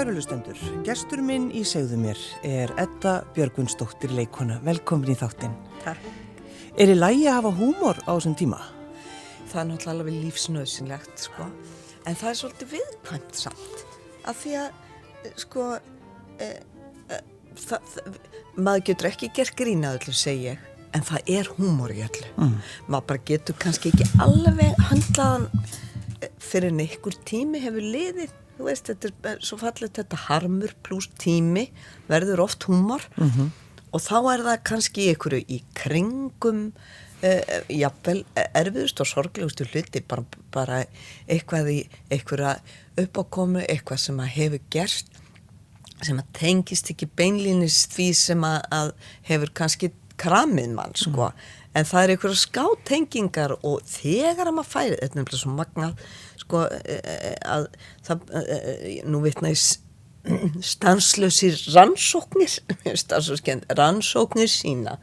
Kærulustendur, gestur minn í segðu mér er Edda Björgunsdóttir leikona. Velkomin í þáttinn. Takk. Er í lægi að hafa húmor á þessum tíma? Það er náttúrulega alveg lífsnöðsynlegt, sko. En það er svolítið viðkvæmt samt. Af því að, sko, e, e, það, maður getur ekki gert grína öllu, segi ég. En það er húmor í öllu. Mm. Maður bara getur kannski ekki alveg handlaðan e, fyrir en einhver tími hefur liðið þú veist, þetta er svo fallið þetta harmur pluss tími verður oft húmor mm -hmm. og þá er það kannski einhverju í kringum uh, jafnvel erfiðust og sorglegustu hluti bara, bara eitthvað í einhverja uppákomu eitthvað sem að hefur gerst sem að tengist ekki beinlýnis því sem að, að hefur kannski kramið mann sko mm. en það er einhverja skátengingar og þegar að maður færi, þetta er náttúrulega svo magnað sko e, e, að það, e, nú vitna ég stanslösir rannsóknir. Rannsóknir sína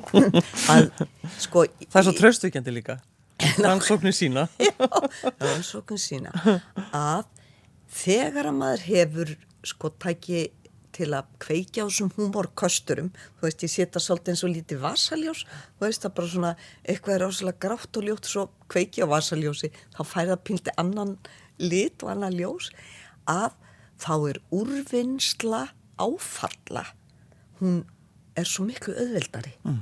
að sko það er svo tröstuðkjandi líka. Rannsóknir sína já, rannsóknir sína að þegar að maður hefur sko tæki til að kveikja á þessum humorkosturum þú veist ég setja svolítið eins og lítið vasaljós. Þú veist það bara svona eitthvað er ásala grátt og ljótt svo kveikja á vasaljósi. Þá fær það pildi annan lit og annan ljós. Að þá er úrvinnsla áfalla. Hún er svo miklu öðveldari mm.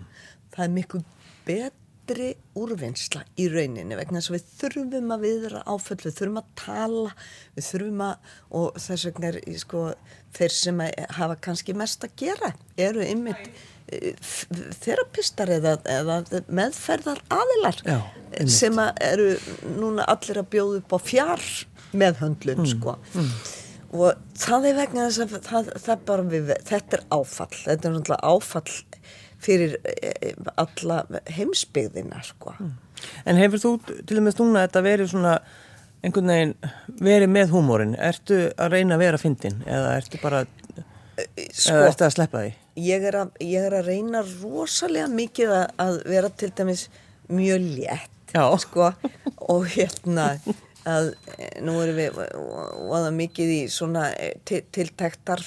það er miklu bet betri úrvinnsla í rauninni vegna þess að við þurfum að viðra áföll, við þurfum að tala, við þurfum að, og þess vegna er sko, þeir sem hafa kannski mest að gera eru ymmit e, þerapistar eða, eða meðferðar aðilar Já, sem að eru núna allir að bjóða upp á fjár meðhöndlun mm, sko mm. og það er vegna þess að það, það bara við, þetta er áfall, þetta er náttúrulega áfall fyrir eh, alla heimsbyggðina sko. Mm. En hefur þú til og með stúna þetta verið svona einhvern veginn verið með húmórin ertu að reyna að vera fyndin eða ertu bara eh, sko, eða ertu að sleppa því? Ég er að, ég er að reyna rosalega mikið að, að vera til dæmis mjög létt sko, og hérna að eh, nú erum við og það mikið í svona tiltæktar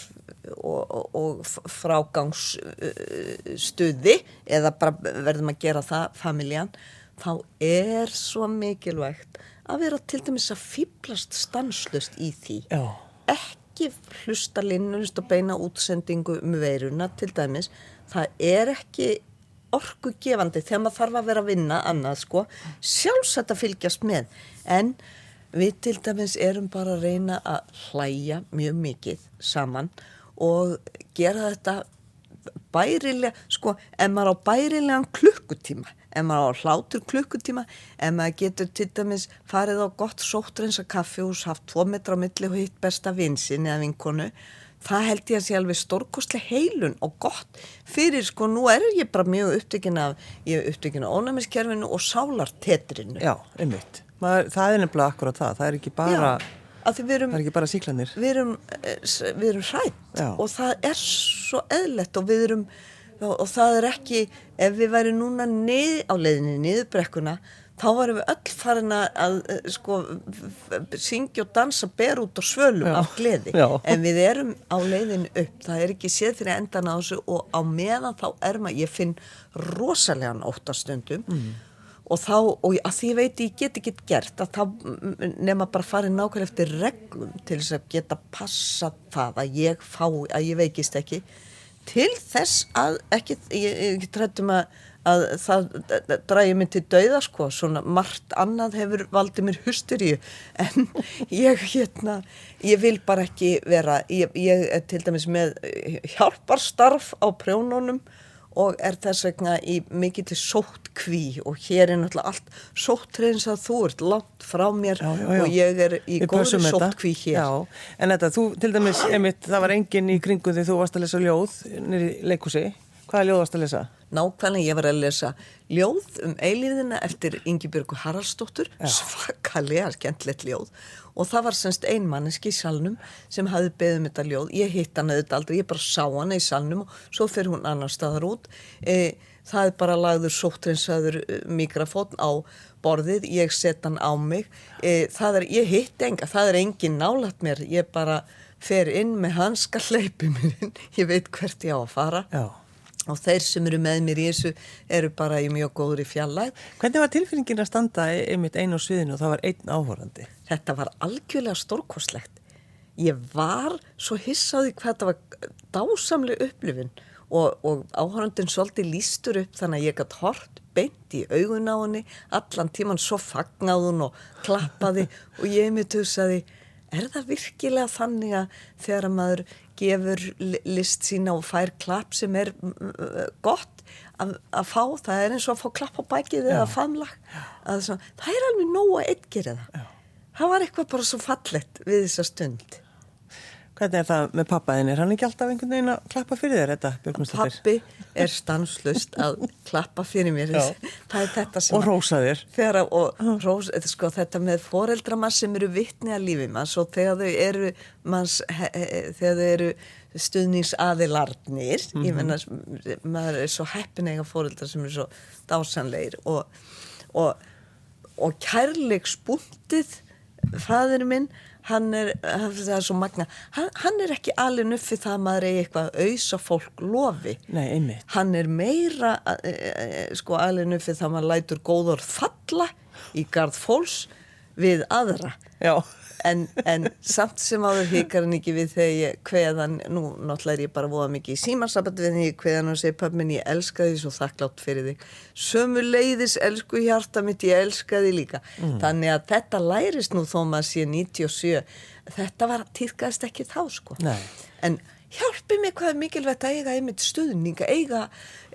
og, og, og frágangsstuði eða bara verðum að gera það familjan, þá er svo mikilvægt að vera til dæmis að fýblast stanslust í því. Já. ekki hlusta linnunist og beina útsendingu um veiruna til dæmis, það er ekki orgu gefandi þegar maður þarf að vera að vinna annað sko, sjálfsagt að fylgjast með. En við til dæmis erum bara að reyna að hlæja mjög mikið saman og gera þetta bærilega, sko, ef maður á bærilegan klukkutíma, ef maður á hlátur klukkutíma, ef maður getur til dæmis farið á gott sóttrensa kaffihús, haft tvo metra á milli og hitt besta vinsin eða vinkonu, það held ég að sé alveg stórkostlega heilun og gott fyrir, sko, nú er ég bara mjög upptökin af, ég er upptökin af ónæmiskerfinu og sálartetrinu. Já, einmitt. Það er nefnilega akkurat það, það er ekki bara... Já Erum, það er ekki bara síklanir við erum, eh, við erum hrætt Já. og það er svo eðlert og við erum og það er ekki, ef við væri núna nið, á leiðinni niðurbrekkuna þá varum við öll farin að eh, sko, syngja og dansa ber út á svölum Já. af gleði Já. en við erum á leiðinu upp það er ekki séð fyrir endan á þessu og á meðan þá er maður, ég finn rosalega óttastundum mm og þá, og að því veit ég get ekki gert að þá nefna bara farið nákvæmlega eftir reglum til þess að geta passa það að ég fá, að ég veikist ekki. Til þess að ekki, ég, ég trættum að, að það dræði mig til dauða sko, svona margt annað hefur valdið mér husturíu en ég hérna, ég vil bara ekki vera, ég, ég er til dæmis með hjálparstarf á prjónunum og er þess vegna í mikið til sótt kví og hér er náttúrulega allt sótt reyns að þú ert langt frá mér já, já, já. og ég er í góðri sótt kví hér. En þetta, þú til dæmis, Emitt, það var enginn í kringu því þú varst að lesa ljóð nýri leikusi. Hvaða ljóð varst að lesa? Nákvæmlega, ég var að lesa ljóð um eilíðina eftir Ingi Björgu Haraldsdóttur, svakalega skemmtlegt ljóð. Og það var semst einmanniski í salnum sem hafi beðið um þetta ljóð. Ég hitt hann auðvitað aldrei, ég bara sá hann í salnum og svo fyrir hún annar staðar út. E, það er bara lagður sóttrinsaður e, mikrafón á borðið, ég set hann á mig. E, það er, ég hitt enga, það er engin nálat mér, ég bara fer inn með hanska hleypi mér inn, ég veit hvert ég á að fara. Já. Og þeir sem eru með mér í þessu eru bara í mjög góður í fjallæg Hvernig var tilfinningin að standa einmitt einu á sviðinu og það var einn áhorandi? þetta var algjörlega stórkostlegt ég var svo hissaði hvað þetta var dásamlega upplifin og, og áhörandin svolítið lístur upp þannig að ég gætt hort beint í augun á henni allan tíman svo fagnaði hún og klappaði og ég mitt hugsaði er það virkilega þannig að þegar maður gefur list sína og fær klapp sem er gott að, að fá, það er eins og að fá klapp á bækið eða famlag það er alveg nóg að eitt gera það. Já. það var eitthvað bara svo fallett við þessa stund Hvernig er það með pappaðin? Er hann ekki alltaf einhvern veginn að klappa fyrir þér þetta, Björgumstóttir? Pappi er stanslust að klappa fyrir mér. Það er þetta sem... Og rósa þér. Þegar, og rósa, sko, þetta með foreldramann sem eru vittni að lífi manns og þegar þau eru, manns, he, he, þegar þau eru stuðningsaðilarnir, mm -hmm. ég menna, maður er svo heppin eiga foreldrar sem eru svo dásanleir og, og, og kærleiksbúndið, fæðinu minn, hann er, það er svo magna hann, hann er ekki alveg nuffið það að maður er eitthvað að auðsa fólk lofi. Nei, hann er meira e, e, sko alveg nuffið það að maður lætur góður falla í gard fólks við aðra. Já en, en samt sem áður hikar hann ekki við þegar ég hveðan, nú náttúrulega er ég bara voða mikið í símarsabat við henni, ég hveðan og segi pappminn ég elska því svo þakklátt fyrir þig. Sömu leiðis elsku hjarta mitt ég elska því líka. Mm. þannig að þetta lærist nú þó maður sé 97 þetta var týrkaðist ekki þá sko. Nei. en hjálpi mig hvað er mikilvægt að eiga einmitt stuðning, eiga,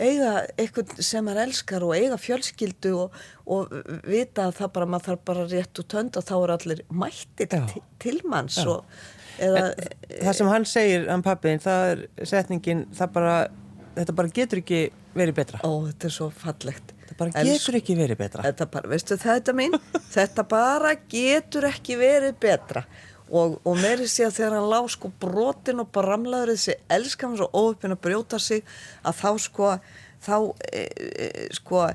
eiga eitthvað sem maður elskar og eiga fjölskyldu og, og vita að það bara, maður þarf bara rétt og tönd og þá er allir mættir til, til manns og, eða, Það sem hann segir, hann pappin, það er setningin, það bara, þetta bara getur ekki verið betra. Ó, þetta er svo fallegt. Þetta bara getur Elsk, ekki verið betra. Þetta bara, veistu þetta mín, þetta bara getur ekki verið betra og, og meiri sé að þegar hann lág sko brotin og bara ramlaður þessi elskam svo óöppin að brjóta sig að þá sko þá e, e, sko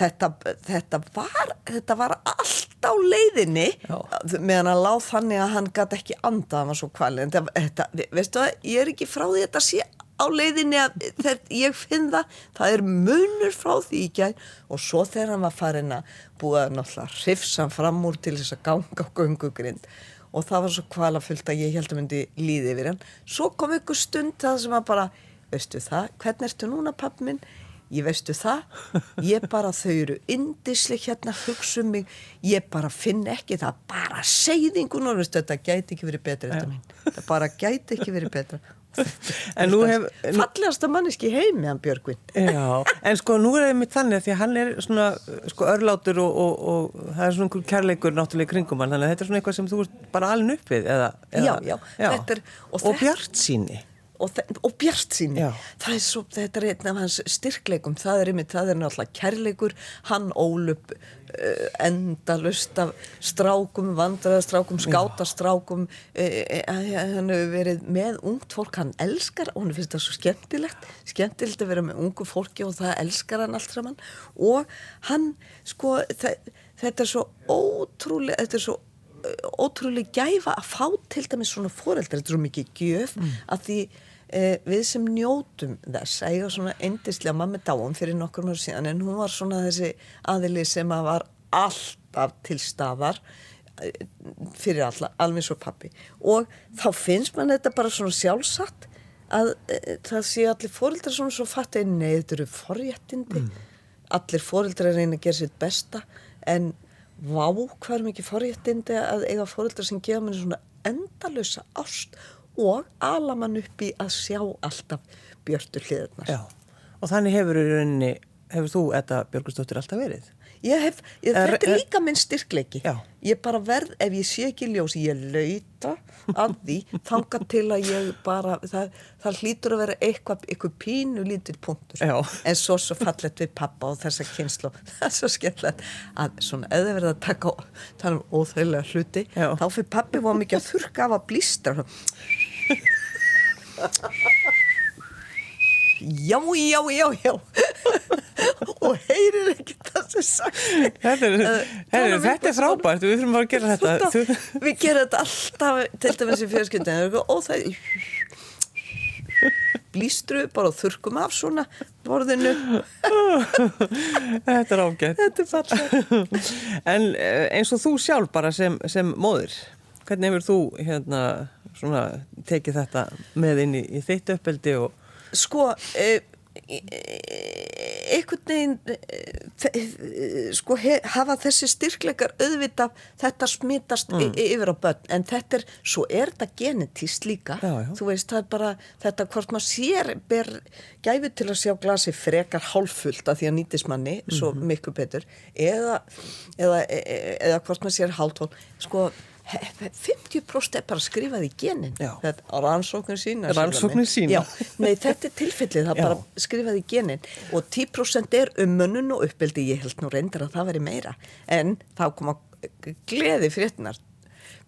þetta, þetta var þetta var allt á leiðinni. Já. meðan hann lág þannig að hann gæti ekki anda hann var svo kvali en þetta, veistu það, ég er ekki frá því þetta sé á leiðinni að þegar ég finn það. Það er munur frá því í gæð og svo þegar hann var farin að búa náttúrulega hrifsan fram úr til þess að ganga á göngugrind og það var svo kvalafullt að ég held að myndi líði yfir hann. Svo kom ykkur stund það sem að bara veistu það, hvernig ertu núna pappi minn? Ég veistu það? Ég bara þau eru indisli hérna hugsa um mig, ég bara finn ekki það bara segðingun og þetta gæti ekki verið betra þetta bara gæti ekki verið betra hef, fallegasta manneski heimi hann Björgvin. Já, en sko nú er það mitt þannig því að hann er svona sko örlátur og, og, og það er svona einhver kærleikur náttúrulega kringum hann, þannig að þetta er svona eitthvað sem þú ert bara alin uppið eða, eða, já, já, já. Er, og, og bjart síni og, og bjart síni það er svo, þetta er einn af hans styrkleikum. Það er einmitt, það er náttúrulega kærleikur. Hann ólup uh, endalust af strákum vandraðastrákum, skátastrákum. Uh, uh, hann hefur verið með ungt fólk, hann elskar og hann finnst það svo skemmtilegt skemmtilegt að vera með ungu fólki og það elskar hann allt saman. Og hann sko það, þetta er svo ótrúlega þetta er svo ótrúlega gæfa að fá til dæmis svona fóreldrar, þetta er svo mikið gjöf mm. að því eh, við sem njótum þess að eiga svona endislega mammi dáum fyrir nokkur mjög síðan en hún var svona þessi aðili sem að var alltaf til staðar eh, fyrir alla, alveg svo pappi og þá finnst mann þetta bara svona sjálfsagt að e, það sé allir fórildrar svona svo fatt að nei þetta eru forréttindi mm. allir fórildrar reyna að gera sitt besta en vá hvað er mikið forréttindi að eiga fórildrar sem gefa manni svona endalösa ást og ala mann upp í að sjá alltaf björtu hliðarnar. Já, og þannig hefur, rauninni, hefur þú, Edda Björgustóttir, alltaf verið? Ég hef, ég, er, þetta er líka minn styrkleiki. Já. Ég bara verð, ef ég sé ekki ljós, ég lauta að því, þanga til að ég bara, það, það hlýtur að vera eitthvað, eitthvað pínu lítil punktur. Já. En svo svo fallet við pappa og þessa kynslu. Það er svo skemmtilegt að svona, eða verða að taka, tala um óþægilega hluti, Já. þá fyrir pappi var mikið að þurka af að blístra. Já, já, já, já. Og heyrir ekki það þetta er, er, þetta er frábært. Við þurfum bara að gera þetta. Þú, við gerum þetta alltaf til dæmis í fjölskyldinu og það blýstru bara þurkum af svona borðinu. Þetta er ágætt. Þetta er fallið en eh, eins og þú sjálf bara sem, sem móður hvernig hefur þú hérna svona tekið þetta með inn í, í þitt uppeldi og sko e, einhvern veginn e, sko hafa þessi styrkleikar auðvita þetta smitast mm. yfir á börn en þetta er, svo er þetta genetíst líka já, já. þú veist það er bara þetta hvort maður sér ber gæfi til að sjá glasi frekar hálffullt að því að nýtismanni mm -hmm. svo mhm. miklu betur eða eða, eða, eða hvort maður sér hálftól sko 50% er bara skrifað í genin. Rannsóknir sína rannsóknir sína Já, nei þetta er tilfellið, það er bara skrifað í genin. Og 10% er um mönnun og uppbyldi ég held nú reyndar að það veri meira. En þá koma gleði fréttinar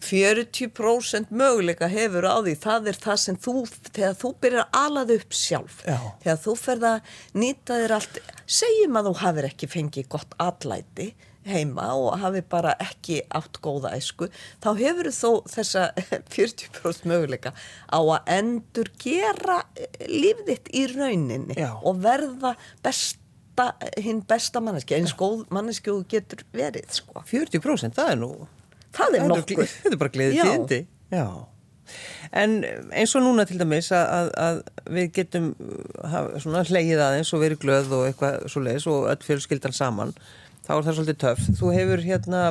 40% möguleika hefur á því. Það er það sem þú þegar þú byrjar að alað upp sjálf. Já. þegar þú ferð að nýta þér allt. Segjum að þú hafið ekki fengið gott allæti heima og hafi bara ekki átt góða æsku, þá hefur þó þessa 40% möguleika á að endur gera eh, lífðitt í rauninni Já. og verða besta, hinn besta manneski, eins góð manneski og getur verið sko. 40% það er nú það er nokkuð. þetta er bara gleðið tíðindi Já. En eins og núna til dæmis að, að, að við getum svona hlegið aðeins og verið glöð og eitthvað svo leiðis og öll fjölskyldan saman þá er það svolítið töff. Þú hefur hérna,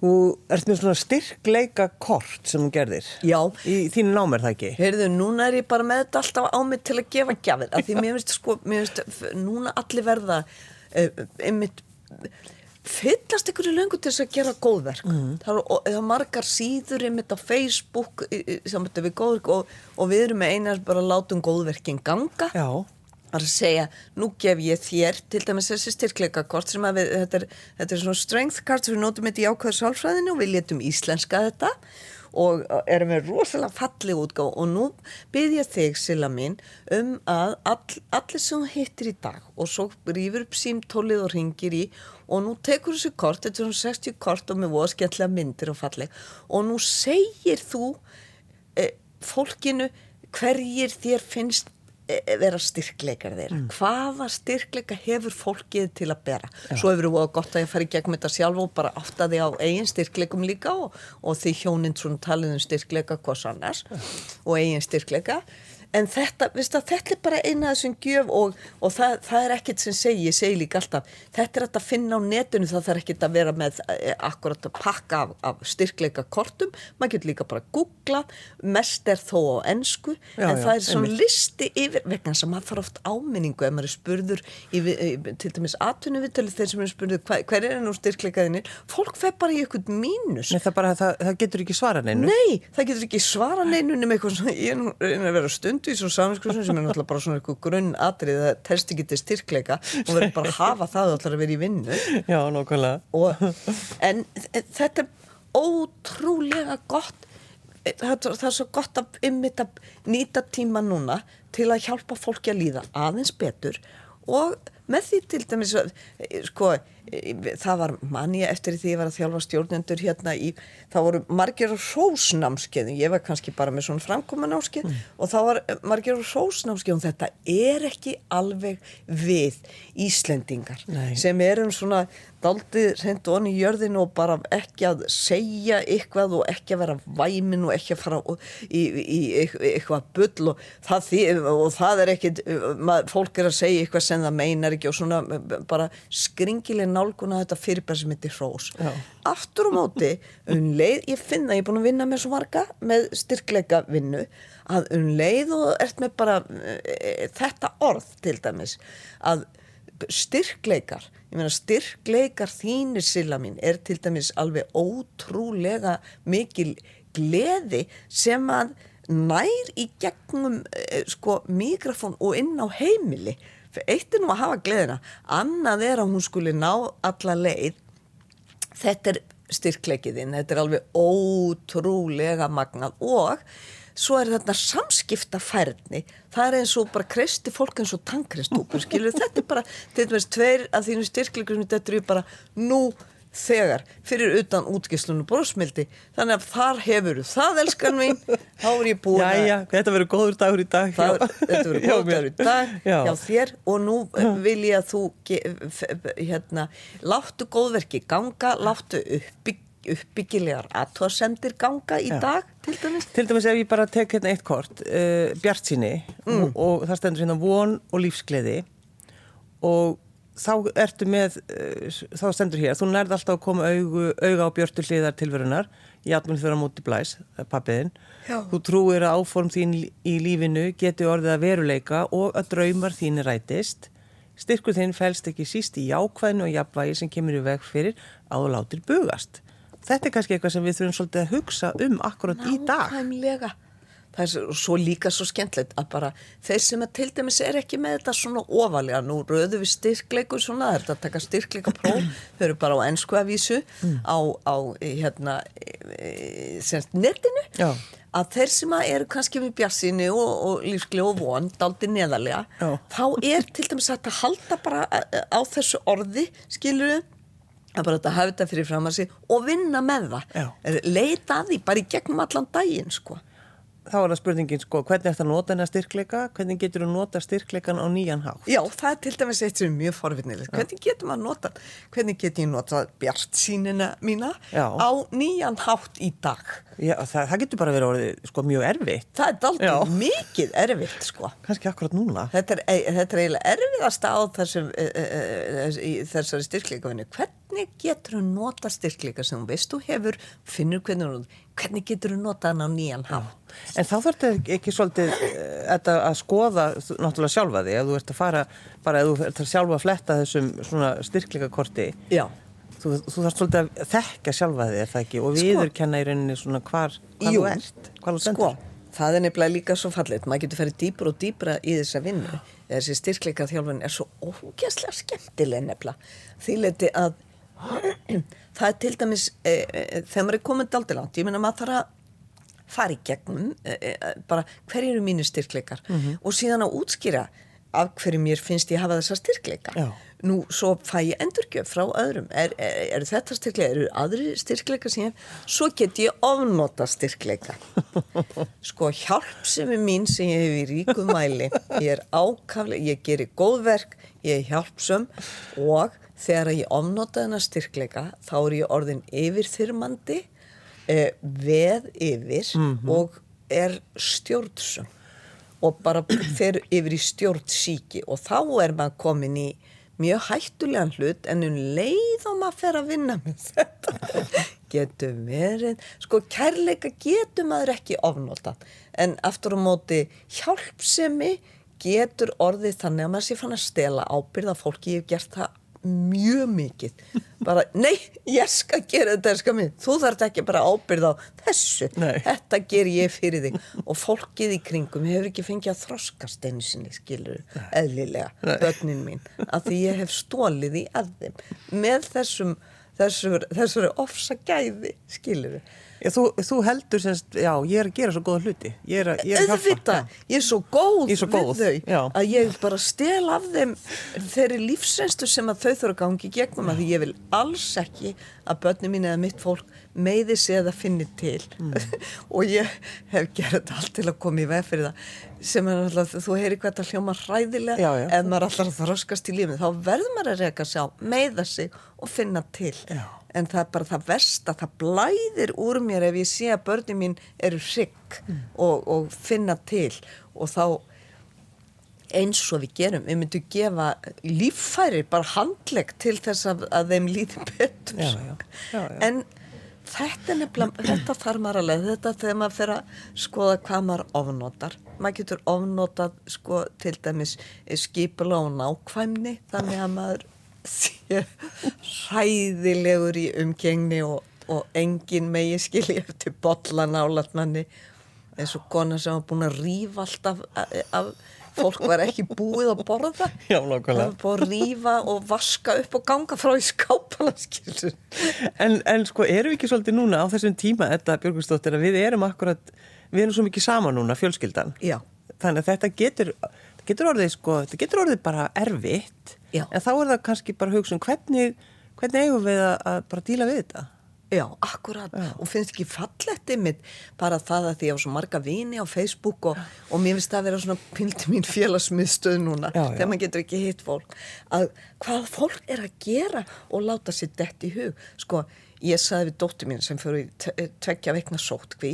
þú ert með svona styrkleika kort sem þú gerðir. Já. Í þínu námer það ekki? Heyrðu, núna er ég bara með þetta alltaf á mig til að gefa gjafir. Af því mér finnst sko, mér finnst núna allir verða uh, einmitt fyllast ykkur í löngu til þess að gera góðverk mm. það er margar síður einmitt á Facebook samt við góðverk og, og við erum með einar bara látum góðverkin ganga Já að segja, nú gef ég þér til dæmis þessi styrkleikakort sem að við, þetta er, þetta er svona strength card sem við nótum þetta í ákvæðu sálfræðinu og við letum íslenska þetta og erum við rosalega fallið útgáð og nú byrja þig Silla mín um að all, allir sem hittir í dag og svo rýfur upp símtólið og ringir í og nú tekur þessu kort, þetta er svona 60 kort og með voða skemmtilega myndir og falleg og nú segir þú eh, fólkinu hverjir þér finnst vera styrkleikar þeirra mm. hvaða styrkleika hefur fólkið til að bera Já. svo hefur það gott að ég fari gegn þetta sjálf og bara átta því á eigin styrkleikum líka og, og því hjóninn svona talið um styrkleika hvers annars Já. og eigin styrkleika en þetta, viðst að þetta er bara eina þessum gjöf og, og það, það er ekkert sem segi, ég segi líka alltaf þetta er að finna á netinu, það þarf ekkert að vera með eh, akkurat að pakka af, af styrkleika kortum, maður getur líka bara að googla, mest er þó á ennsku, já, en já, það er svona einmitt. listi yfir, vegna sem maður þarf oft áminningu ef maður er spurður í, í, til dæmis atvinnuvitölu þeir sem er spurður hver, hver er nú styrkleikaðinni fólk fer bara í eitthvað mínus. Nei, það, bara, það, það getur ekki svara neinu. Nei, það getur ekki svara neinu nema eitthvað svona, ég er að vera stund handvís og saminskursun sem er náttúrulega bara svona eitthvað grunn atrið það telst ekki til styrkleika. Og verður bara að hafa það og ætlar að vera í vinnu. Já, nokkulega En þetta er ótrúlega gott það, það er svo gott að ymmita nýta tíma núna til að hjálpa fólki að líða aðeins betur. Og með því til dæmis sko það var manni eftir því ég var að þjálfa stjórnendur hérna í, það voru margir á sósnámskeiðum, ég var kannski bara með svona framkomanámskeið mm. og það var margir á sósnámskeiðum, þetta er ekki alveg við Íslendingar Nei. sem erum svona daldið reynd onni í jörðinu og bara ekki að segja eitthvað og ekki að vera væmin og ekki að fara í, í, í eitthvað bull og það, og það er ekki, fólk er að segja eitthvað sem það meinar ekki og svona bara skringileg nálguna þetta fyrirbæð sem heitir hrós. Já. Aftur á móti, um leið, ég finna, ég er búin að vinna með svo marga með styrkleika vinnu, að um leið og ert með bara e, þetta orð til dæmis, að styrkleikar, ég meina styrkleikar þínir silla mín er til dæmis alveg ótrúlega mikil gleði sem að nær í gegnum sko mikrofón og inn á heimili eitt er nú að hafa gleðina annað er að hún skuli ná alla leið. Þetta er styrkleikiðinn, þetta er alveg ótrúlega magnað. Og svo er þetta samskipta færni, það er eins og bara kristi fólk eins og tankristúkur, skilur þetta er bara, til dæmis tveir af þínu styrkleikur sem þetta er bara nú þegar, fyrir utan útgislunum brosmildi, þannig að þar hefur það elskan mín, þá er ég búin að Jæja, þetta verður góður dagur í dag það, Þetta verður góður dagur í dag já. hjá þér og nú vil ég að þú hérna, láttu góðverki ganga, láttu uppbygg uppbyggilegar aðtóðsendir ganga í Já. dag til dæmis? Til dæmis ef ég bara tek hérna eitt kort uh, Bjart síni mm. og, og það stendur hérna von og lífsgleði og þá ertu með, eh, þá stendur hér, þú nærði alltaf að koma augu, auga á björtu hliðar tilverunar, játmenn þeirra múti blæs, pappiðin. Þú trúir að áform þín í lífinu geti orðið að veruleika og að draumar þín rætist. Styrkur þinn fælst ekki síst í jákvæðinu og jafnvægi sem kemur í veg fyrir að þú látir bugast. Þetta er kannski eitthvað sem við þurfum svolítið að hugsa um akkurat Ná, í dag. Nákvæmlega það er svo líka svo skemmtilegt að bara þeir sem að til dæmis er ekki með þetta svona ofalega, nú röðu við styrkleikur svona, það er að taka styrkleika próf þau eru bara á ennsku að vísu mm. á, á hérna semst netinu Já. að þeir sem að eru kannski með bjassinu og, og lífsglegu og von daldi neðarlega, Já. þá er til dæmis að halda bara á þessu orði, skilur við að bara þetta hafa þetta fyrir fram að sig og vinna með það, Já. leita að því bara í gegnum allan daginn sko þá er það spurningin sko, hvernig er það að nota hennar styrkleika, hvernig getur þú nota styrkleikan á nýjan hátt? Já, það er til dæmis eitt sem er mjög forvinnilegt, hvernig getur maður nota, hvernig getur ég nota bjart sínina mína Já. á nýjan hátt í dag? Já, það, það getur bara verið orðið sko mjög erfitt. Það er aldrei mikið erfitt sko. Kanski akkurat núna. Þetta er, þetta er eiginlega erfiðast á þessum, e, e, e, þessari styrkleikavinni. Hvernig getur þú nota styrkleika sem þú veist, þú hefur, finnur hvernig, hvernig getur þú nota hann á nýjan hátt? En þá þetta ekki svolítið uh, að skoða náttúrulega sjálfa því að þú ert að fara bara að þú ert að sjálfa að fletta þessum svona styrkleika korti Já. Þú, þú þarf svolítið að þekka sjálfa því er það ekki? Og sko, viðurkenna í rauninni svona hvar, hvar þú ert, hvar þú sendur Sko, það er nefnilega líka svo fallit maður getur ferið dýpur og dýpra í þessa vinnu. Þessi styrkleika þjálfun er svo ógæslega skemmtileg nefnilega það er til dæmis e, e, þegar maður er komin daldilátt, ég minna maður þarf að fara í gegnum e, bara hverju eru mínu styrkleikar? Mm -hmm. og síðan að útskýra af hverju mér finnst ég hafa þessa styrkleika. Já. nú svo fæ ég endurgjöf frá öðrum. Er, er, er þetta styrkleika, eru aðri styrkleika sem ég hef, svo get ég ofnota styrkleika. Sko hjálpsemi mín sem ég hef í ríkum mæli, ég er ákaflega ég gerir góðverk, ég er hjálpsum og þegar ég ofnota þennar styrkleika þá er ég orðin yfirþyrmandi eh, veð yfir mm -hmm. og er stjórnsum og bara fer yfir í stjórnsíki og þá er maður komin í mjög hættulegan hlut en um leið og maður fer að vinna með þetta getur verið. Sko kærleika getur maður ekki ofnóta en aftur á móti hjálpsemi getur orðið þannig að maður sé fann að stela ábyrða fólki, ég hef gert það mjög mikið. Bara, nei, ég skal gera þetta skal þú þarf ekki bara ábyrða á þessu, nei. þetta ger ég fyrir þig. Og fólkið í kringum hefur ekki fengið að þroskast einu sinni skilur, eðlilega, börnin mín að því ég hef stólið í aðeim með þessum þessari, þessari ofsa gæði skilur Já, þú, þú heldur semst, já, ég er að gera svo góða hluti ég er að, ég er að hjálpa ég er svo góð, er svo góð við þau já. að ég bara stel af þeim þeirri lífsreinstu sem að þau þurfa að gangi gegnum að því ég vil alls ekki að börnum mín eða mitt fólk meiði sig að það finnir til mm. og ég hef gerðið allt til að koma í veg fyrir það sem er alltaf, þú heyri hvað það hljóma hræðilega já, já. ef maður alltaf þróskast í lífið þá verður maður að reyka sig á, meiða sig og finna til já. En það er bara það verst að það blæðir úr mér ef ég sé að börnum mín eru hrygg mm. og, og finna til. Og þá eins og við gerum, við myndum gefa líffæri, bara handleg til þess að, að þeim líði betur. Já, já, já, en þetta er nefnilega, þetta þarf maður að leða þetta þegar maður fer að skoða hvað maður ofnotar, maður getur ofnotað sko til dæmis skipula og nákvæmni þannig að maður sé hræðilegur í umgengni og, og engin megi skilji eftir botla nálatmanni eins og kona sem hafa búin að rýfa alltaf af fólk var ekki búið að borða Já, það nákvæmlega. var búið að rífa og vaska upp og ganga frá í skápana En, en sko, erum við ekki svolítið núna á þessum tíma, þetta Björgustóttir, að við erum akkurat, við erum svo mikið saman núna, fjölskyldan. Já. Þannig að þetta getur, getur orðið, sko, þetta getur orðið bara erfitt. Já. En þá er það kannski bara hugsun, hvernig, hvernig eigum við að, að bara díla við þetta? Já, akkurat, og finnst ekki fallegt ymmit bara það að því ég á svo marga vini á Facebook og, og mér finnst það að vera svona pildi mín félagsmiðstöð núna Já, já. þegar maður getur ekki hitt fólk að hvað fólk er að gera og láta sér dett í hug sko, ég saði við dóttur mín sem fyrir tvekja veikna sótkví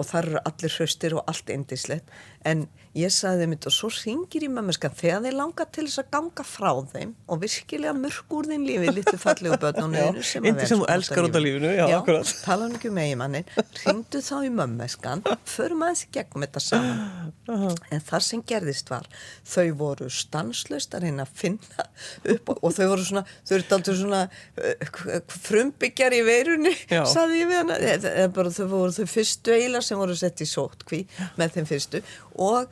og þar eru allir hraustir og allt eindislegt en ég saði þeim og svo ringir í mömmuskan þegar þeir langa til þess að ganga frá þeim og virkilega mörg úr þeim lífi litlu fallegu börnunum Já, yndi sem þú elskar út af lífinu, já, akkurat. tala hann ekki um eigimannin ringdu þá í mömmeskan förum aðeins í gegnum þetta saman. En það sem gerðist var þau voru stanslust að reyna að finna upp og þau voru svona þau eru daldur svona uh, frumbyggjar í veirunni Já. saði ég við hana. Þau voru þau fyrstu eiginlega sem voru sett í sótkví með þeim fyrstu. Og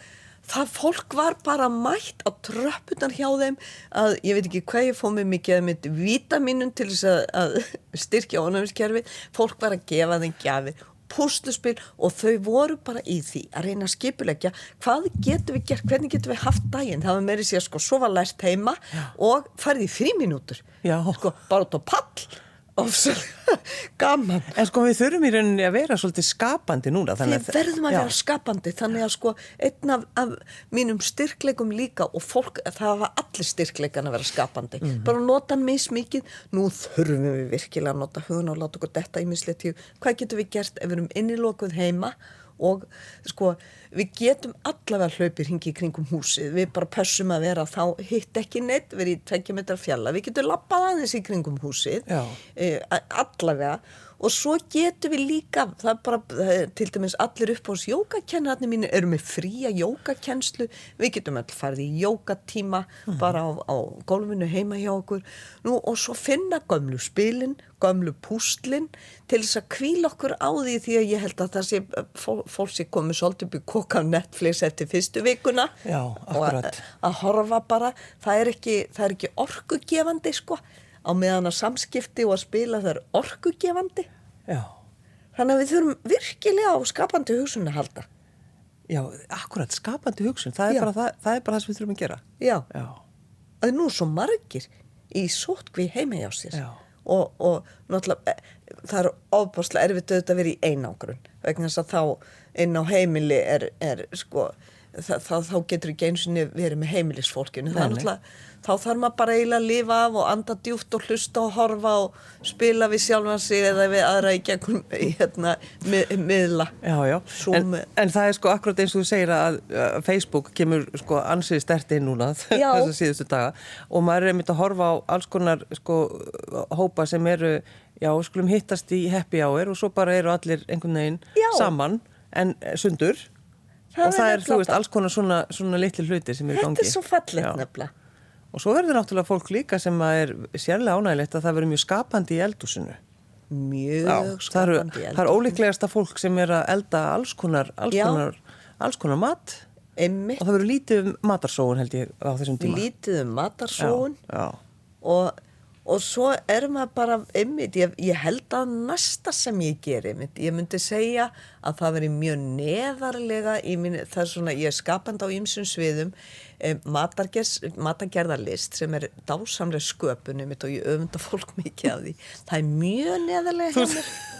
það fólk var bara mætt á tröpputan hjá þeim að ég veit ekki hvað ég fóð mig mikið að mitt vítaminun til þess að, að styrkja ónæmiskerfi fólk var að gefa þeim gjafir púsluspil og þau voru bara í því að reyna að skipulegja hvað getum við gert, hvernig getum við haft daginn. Það var meiri sér sko, svo var lært heima og farið í fríminútur Já. sko, bara út á pall ofsalega gaman En sko, við þurfum í rauninni að vera svolítið skapandi núna. Við verðum að Já. vera skapandi þannig að sko einn af, af mínum styrkleikum líka og fólk, það hafa allir styrkleikan að vera skapandi Mhm. bara nota hann mismikið nú þurfum við virkilega að nota hugun og láta okkur detta í misleitíu, hvað getum við gert ef við erum innilokuð heima og sko við getum allavega hlaupir hingi kringum húsið. Við bara pössum að vera þá hitt ekki neitt verið í tveggja metra fjalla. Við getum lappað aðeins í kringum húsið. E, allavega og svo getum við líka það er bara, það er til dæmis allir upp á þessu jógakennarnir mínu eru með fría jógakennslu, við getum all farið í jógatíma bara á, á gólfinu heima hjá okkur. Nú, og svo finna gömlu spilin gömlu pústlin til þess að kvíla okkur á því því að ég held að það sé fól, fólk sé komið svolítið í koka á Netflix eftir fyrstu vikuna. Já, og að, að horfa bara það er ekki, það er ekki orkugefandi sko á meðan að samskipti og að spila það er orkugefandi. Já. þannig að við þurfum virkilega á skapandi hugsun að halda. Já, akkurat, skapandi hugsun, það er, bara, það, það er bara það sem við þurfum að gera. já, Já, að nú svo margir í sótkví heima hjá sér. Og, og náttúrulega eh, það er ofbáslega erfitt auðvitað að vera í einangrun vegna þess að þá inn á heimili er, er sko þá getur ekki eins og verið með heimilisfólkinu er þá þarf maður bara eiginlega að lifa af og anda djúft og hlusta og horfa og spila við sjálfan sig eða við aðra í gegnum hérna, mið, miðla já, já. En, en það er sko akkurat eins og þú segir að Facebook kemur sko ansið stert inn núna Já. þessa síðustu daga og maður er einmitt að horfa á alls konar sko hópa sem eru, já, skulum hittast í happy hour og svo bara eru allir einhvern veginn Já. saman en sundur Það og það er þú veist, alls konar svona, svona litli hluti sem er í gangi. þetta er svo fallegt Já. nefnilega Og svo verður náttúrulega fólk líka sem er sérlega ánægilegt að það verður mjög skapandi í eldúsinu. mjög eru, skapandi það er ólíklegasta fólk sem er að elda alls konar, alls Já. konar, alls konar mat einmitt og það verður lítið um matarsóun held ég á þessum tíma. lítið um matarsóun Já, og, og svo er maður bara einmitt, ég, ég held að næsta sem ég geri, einmitt, ég myndi segja að það veri mjög neðarlega í minni, það er svona, ég er skapandi á ýmsum sviðum eh, matargerðarlist sem er dásamlega sköpun einmitt, og ég öfunda fólk mikið af því. Það er mjög neðarlega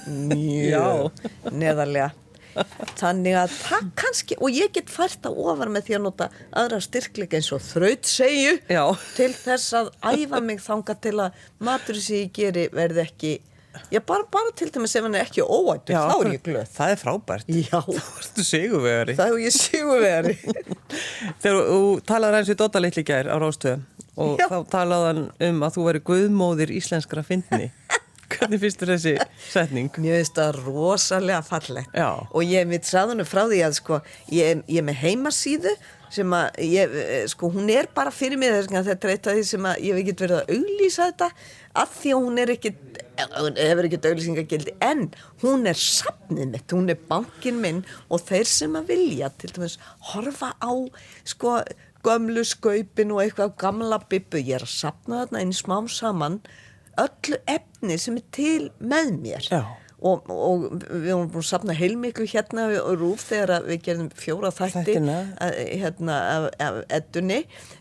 mjög neðarlega þannig að það kannski og ég get fært að ofar með því að nota aðra styrkleika eins og þraut segju Já. til þess að æfa mig þanga til að matur sem ég geri verði ekki já bara, bara til dæmis ef hann er ekki óættur þá er ég glöð Það er frábært. já, Þú ertu sigurvegari. þá er ég sigur veri Þegar þú talaði eins við Dóta litli gær á Rástöðum og Já. þá talaði hann um að þú veri guðmóðir íslenskra fyndni. Hvernig þér þessi setning? Mér finnst það rosalega fallegt Já. og ég mitt saðunum frá því að sko, ég, ég er með heimasíðu sem að ég, eh, sko, hún er bara fyrir mig þess að þetta er eitt af því sem að ég hef ekkert verið að auglýsa þetta af því að hún er ekkert hefur ekkert auglýsingagildi en hún er safnið mitt, hún er bankin minn og þeir sem að vilja til dæmis horfa á sko gömlu skaupin og eitthvað gamla bibbu, ég er að sapna þarna inn smám saman öllu efni sem er til með mér. Já. og, og við vorum búin að sapna heilmiklu hérna á Rúf þegar við gerðum fjóra þætti að, hérna af, af eddunni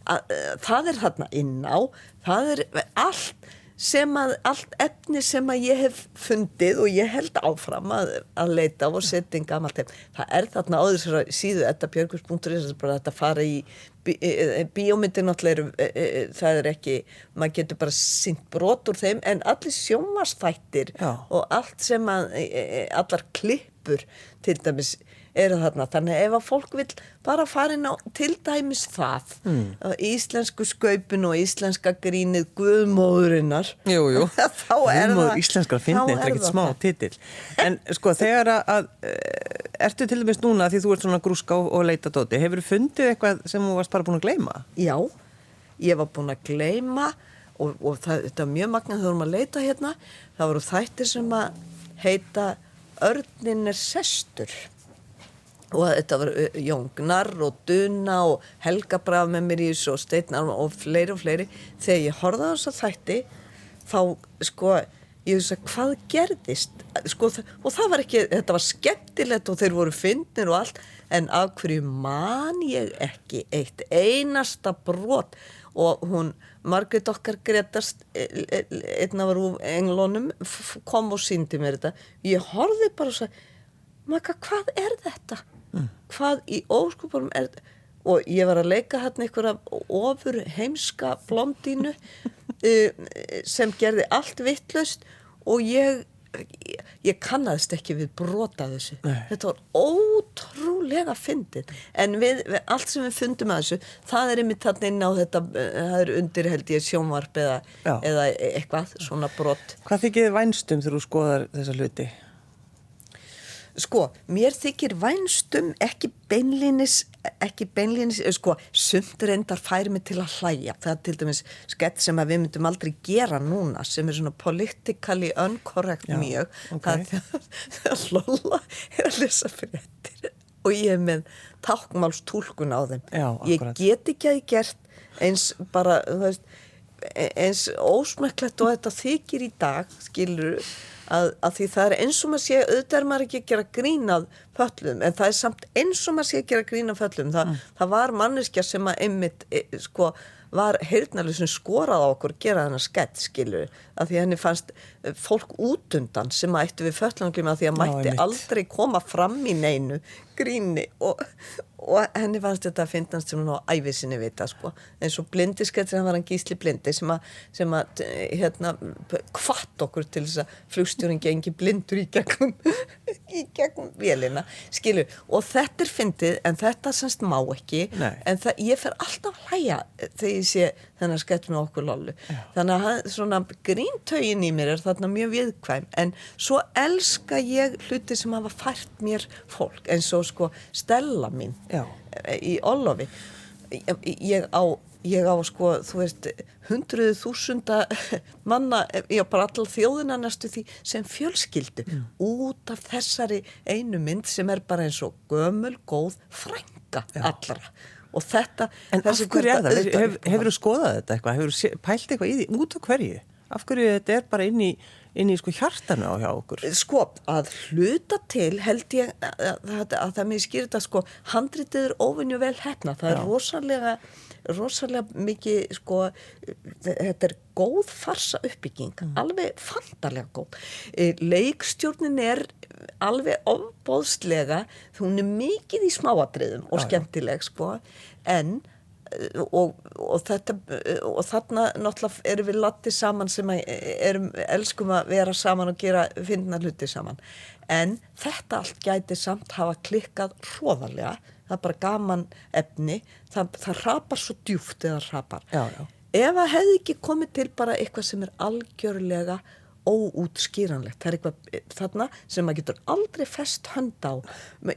að, að, það er þarna inn á það er allt sem að allt efni sem að ég hef fundið og ég held áfram að, að leita og setja inn gamalt efni það er þarna á þessari síðu þetta björgus.is bara þetta fara í bí, e, e, bíómyndin náttúrulega er, e, e, það er ekki, maður getur bara sínt brot úr þeim en allir sjómasþættir Já. og allt sem að e, e, allar klippur til dæmis eru þarna, þannig ef að fólk vil bara fara inn á til dæmis það mm. íslensku skaupin og íslenska grínið guðmóðurinnar Jú, jú, þá er Humor það íslenskar fyndni, þetta er er ekkert smá titill. En sko, þegar að, að eh, ertu til dæmis núna því þú ert svona grúska og, leita dóti hefur þú fundið eitthvað sem þú varst bara búin að gleyma? Já, ég var búin að gleyma og, og það, þetta er mjög magnað þegar við erum að leita hérna það voru þættir sem að heita Örnin er sestur og þetta var Jón Gnarr og Duna og Helga Braf með mér í þessu og Steitnar og fleiri og fleiri. Þegar ég horfði á þess að þætti þá sko ég veist að hvað gerðist? Sko, og það var ekki, þetta var skemmtilegt og þeir voru fyndnir og allt en af hverju man ég ekki eitt einasta brot? Og hún, Margrét okkar Gretast einn af rúf englónum kom og síndi mér þetta. Ég horfði bara og sagði Maka, hvað er þetta? Hvað í óskupunum er? Og ég var að leika hérna einhverja ofur heimska blondínu uh, sem gerði allt vittlaust og ég, ég, ég kannaðist ekki við brota þessu. Nei. Þetta var ótrúlega fyndið. En við, við, allt sem við fundum að þessu, það er einmitt þarna inn á þetta, uh, það er undir held ég sjónvarp eða, eða eitthvað, svona brot. Hvað þykir þið vænstum þegar þú skoðar þessa hluti? Sko, mér þykir vænstum ekki beinlínis, ekki beinlínis, eh, sko, sumt reyndar færi mig til að hlæja. Það er til dæmis skett sem að við myndum aldrei gera núna, sem er svona politically uncorrect Já, mjög. ok. Það þegar Lolla er að lesa fréttir og ég er með tákmálstúlkun á þeim. Já, ég get ekki að ég gert eins bara, þú veist, e- eins ósmekklegt og þetta þykir í dag, skilur að, að því það er eins og maður sé auðvitað er maður ekki að gera grínað föllum en það er samt eins og maður sé að gera grínað föllum Þa, það var manneskja sem að einmitt e, sko var heyrnalið sem skoraði á okkur að gera þennan skett skilur að því henni fannst eh, fólk útundan sem að ættu við föllangljum að því að mætti einmitt. aldrei koma fram í neinu gríni og, og henni fannst þetta að finnast sem hún á æfisinni vita sko. eins og blindi skettir hann var hann gísli blindi sem að, sem að eh, hérna, kvart okkur til þess að flugstjórin gengi blindur í gegnum í gegnum vélina skilur, og þetta er fyndið en þetta semst má ekki. Nei. en það, ég fer alltaf hlæja þegar ég sé þennan skett með okkur lollu. Þannig að svona gríntögin í mér er þarna mjög viðkvæm. En svo elska ég hluti sem hafa fært mér fólk eins og sko Stella mín Já. eh, í Ólofi ég á ég á sko, þú veist, hundruðu þúsunda manna, já bara all þjóðina næstu því sem fjölskyldu út af þessari einu mynd sem er bara eins og gömul, góð frænga allra og þetta En af hverju er það? hefur þú skoðað þetta eitthvað? Hefur þú pælt eitthvað í því? Út af hverju? Af hverju þetta er bara inn í, inn í sko hjartanu á hjá okkur? sko, að hluta til held ég að, að, að, að það mér skýr þetta sko, handritið er óvinju vel hefna, það er Já. rosalega rosalega mikið sko, þetta er góð farsa uppbygging, alveg fantarlega góð Eh, leikstjórnin er alveg ofbóðslega hún er mikið í smáatriðum og Já, skemmtileg sko, en eh, og, og þetta og þarna náttúrulega erum við latti saman sem erum, elskum að vera saman og gera finna hluti saman. En þetta allt gæti samt hafa klikkað hróðarlega það er bara gaman efni. Það, það rapar svo djúft eða rapar Já, já. ef að hefði ekki komið til bara eitthvað sem er algjörlega óútskýranlegt. Það er eitthvað þarna sem maður getur aldrei fest hönd á.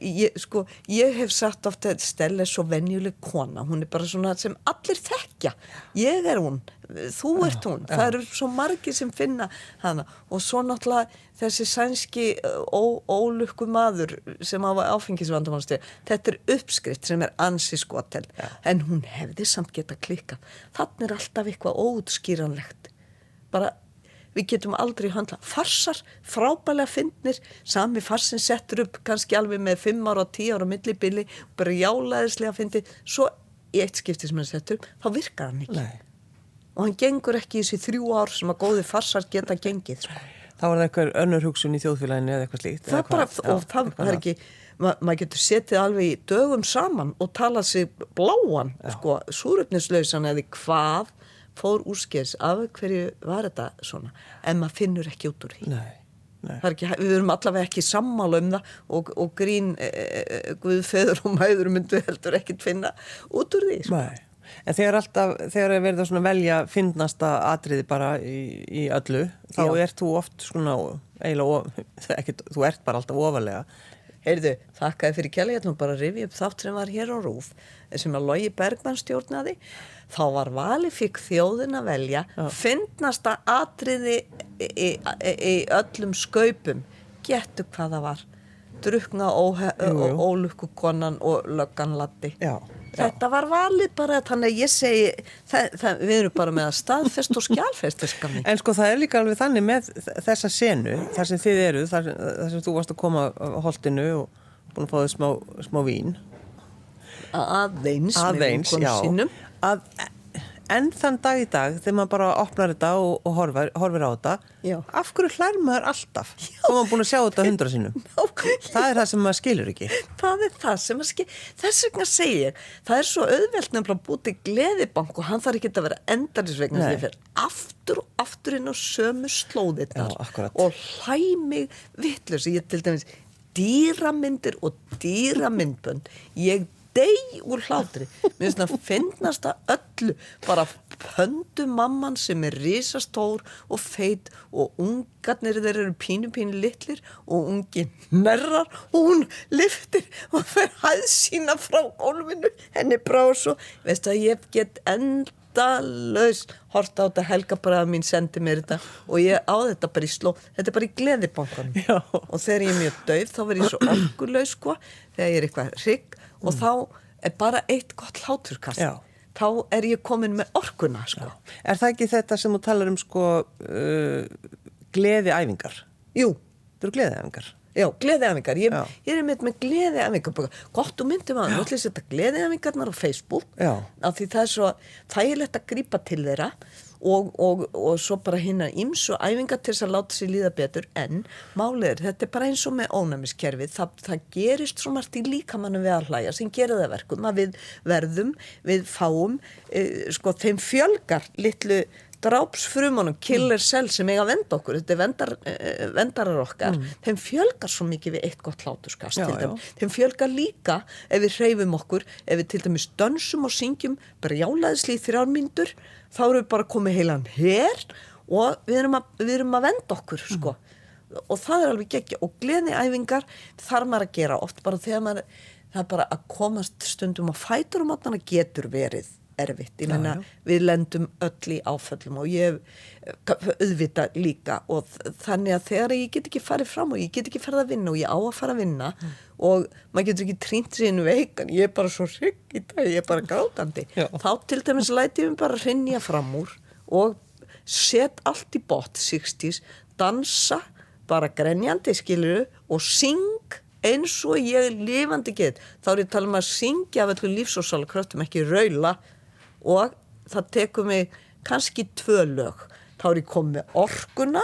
Ég, sko, ég hef sagt ofta að Stella er svo venjuleg kona, hún er bara svona sem allir þekkja, ég er hún. Þú ert hún, það eru svo margir sem finna hana. Og svo náttúrulega þessi sænski ó, ólukku maður sem á áfengisvandamannsteg þetta er uppskrift sem er ansi skotel en hún hefði samt geta klikka þannig er alltaf eitthvað óutskýranlegt bara við getum aldrei handla farsar, frábælega fyndnir. Sami farsin settur upp kannski alveg með 5 ára og 10 ára millibili bara jálaðislega fyndi svo í eitt skipti sem hann settur upp þá virkar hann ekki. Nei. og hann gengur ekki í þessi þrjú ár sem að góði farsar geta gengið sko. þá er það eitthvað önnur hugsun í þjóðfélaginu eða eitthvað slíkt það bara, Já, og það, er ekki ma maður getur setið alveg í dögum saman og talað sér bláan sko, súröfnislausan eða hvað fór úrskers af hverju var þetta svona en maður finnur ekki út úr því nei, nei. Ekki, við erum allavega ekki sammála um það og, og grín e, e, e Guðfeður og mæður myndu heldur ekkit finna út úr því sko. En þegar alltaf, þegar er verið að velja finnasta atriði bara í, í öllu, þá Já. ert þú oft svona, eiginlega, þú ert bara alltaf ofalega Heyrðu, þakkaði fyrir kjæli, ég ætlum bara að rifja upp þátt sem var hér á Rúf sem að Lógi Bergmann stjórnaði. Þá var valifík þjóðin að velja Já. finnasta atriði í, í, í öllum skaupum. Getur hvað það var? Drukna ólukkukonan og lögganlatti þetta var valið bara þannig að ég segi það, það, við erum bara með að staðfest og skjálfest en sko það er líka alveg þannig með þessa senu þar sem þið eru þar, þar sem þú varst að koma á holdinu og búin að fá þau smá, smá vín. Aðeins, aðeins já, að enn þann dag í dag þegar maður bara opnar þetta og, og horfir, horfir á þetta Já. af hverju hlær maður alltaf þá maður búin að sjá þetta hundra sínum það er það sem maður skilur ekki. Það er það sem maður skilur þess vegna segir, það er svo auðvelt nefnilega að búti gleðibank og hann þarf ekki að vera endarisvegna þegar fyrir aftur og aftur inn á sömu slóðirnar og hlæmig vittlur sem ég til dæmis dýramyndir og dýramyndbönd. Ég deg úr hlátri. Mér finnst það að finnast að öllu bara pöndu mamman sem er risastór og feit og ungarnir þeir eru pínu pínu litlir og ungi nærrar og hún liftir og fer hæð sína frá gólfinu henni brá svo veist að ég get endalaus horta á þetta helgabræða mín sendi mér þetta og ég á þetta bara í sló þetta er bara í gleðibankanum. Og þegar ég er mjög döf þá verð ég svo orguleus sko þegar ég er eitthvað hrygg og mm. þá er bara eitt gott hláturkast Já. þá er ég komin með orkuna sko. Er það ekki þetta sem þú talar um sko uh, gleðiæfingar? Jú. Það eru gleðiæfingar Já, gleðiæfingar, ég, ég er með, með gleðiæfingar, gott og myndi maður, þú ætlum að setja gleðiæfingarnar á Facebook Já. af því það er svo þægilegt að grýpa til þeirra og, og, og svo bara hérna íms og æfinga til þess að láta sér líða betur. En málið er, þetta er bara eins og með ónæmiskerfið, það, það gerist svo margt í líkamannu við að hlæja sem gerir það verkum að við verðum, við fáum e, sko þeim fjölgar litlu drápsfrumunum, killer cell sem eiga að venda okkur, þetta er vendar, uh, vendarar okkar, mm. þeim fjölgar svo mikið við eitt gott hláturskast já, til þeim þeim fjölgar líka ef við hreyfum okkur ef við til dæmis dönsum og syngjum brjálaðisli í þrjármyndur þá erum við bara komið heilan hér og við erum að, við erum að venda okkur sko. mm. og það er alveg ekki og gleðiæfingar þarf maður að gera oft bara þegar maður það er bara að komast stundum á fætur og matana getur verið erfitt, ég menna við lendum öll í áföllum og ég auðvita líka og þannig að þegar ég get ekki farið fram og ég get ekki farið að vinna og ég á að fara að vinna mm. og maður getur ekki trýnt sér inn veikan, ég er bara svo rygg í dag, ég er bara grátandi Já. þá til dæmis læti við bara rinja fram úr og set allt í bot 60's, dansa bara grenjandi skiluru og syng eins og ég lifandi get þá er ég að tala um að syngja af allir lífsósala kröftum, ekki raula og það tekur mig kannski tvö lög þá er ég komið orkuna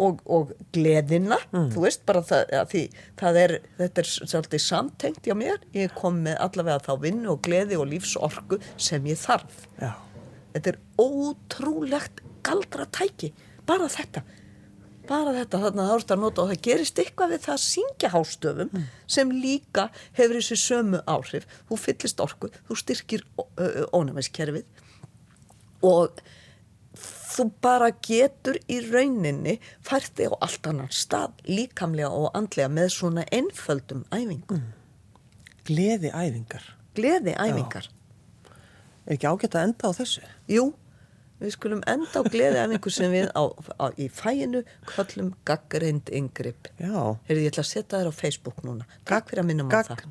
og, og gleðina mm. þú veist bara það, því, það er, þetta er svolítið samtengt hjá mér ég er komið allavega þá vinnu og gleði og lífsorku sem ég þarf Já. þetta er ótrúlegt galdra tæki, bara þetta bara þetta þarna nota og það gerist eitthvað við það að syngja hástöfum mm. sem líka hefur þessi sömu áhrif þú fyllist orku, þú styrkir ónæmiskerfið og þú bara getur í rauninni fært þig á allt annan stað líkamlega og andlega með svona einföldum æfingum. Mm. Gleði æfingar. Gleði æfingar. Já. Er ekki ágætt að enda á þessu? Jú, við skulum enda á gleði æfingu sem við á, á, í fæinu kvöllum gaggrind yngripp. Já. Herði, ég ætla að setja þér á Facebook núna. Takk fyrir að minna maður það.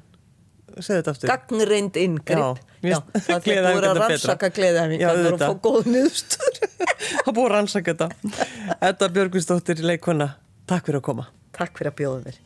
Segð þetta aftur. Gagnreind yngripp. Já, það er búin að rannsaka gleðiæfingar og fá góð nýðstur. það búið að rannsaka þetta. Þetta Björgvinsdóttir leikona, takk fyrir að koma. Takk fyrir að bjóða mér.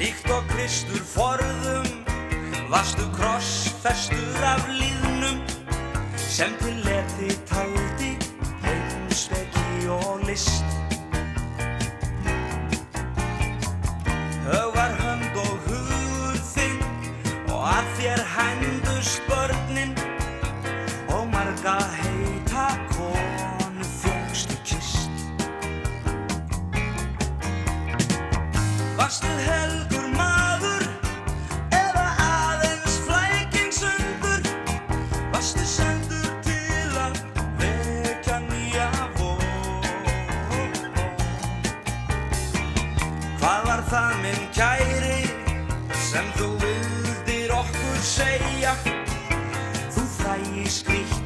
Líkt og Kristur forðum Varstu krossfestur af líðnum Sem til leti taldi Heimsveki og list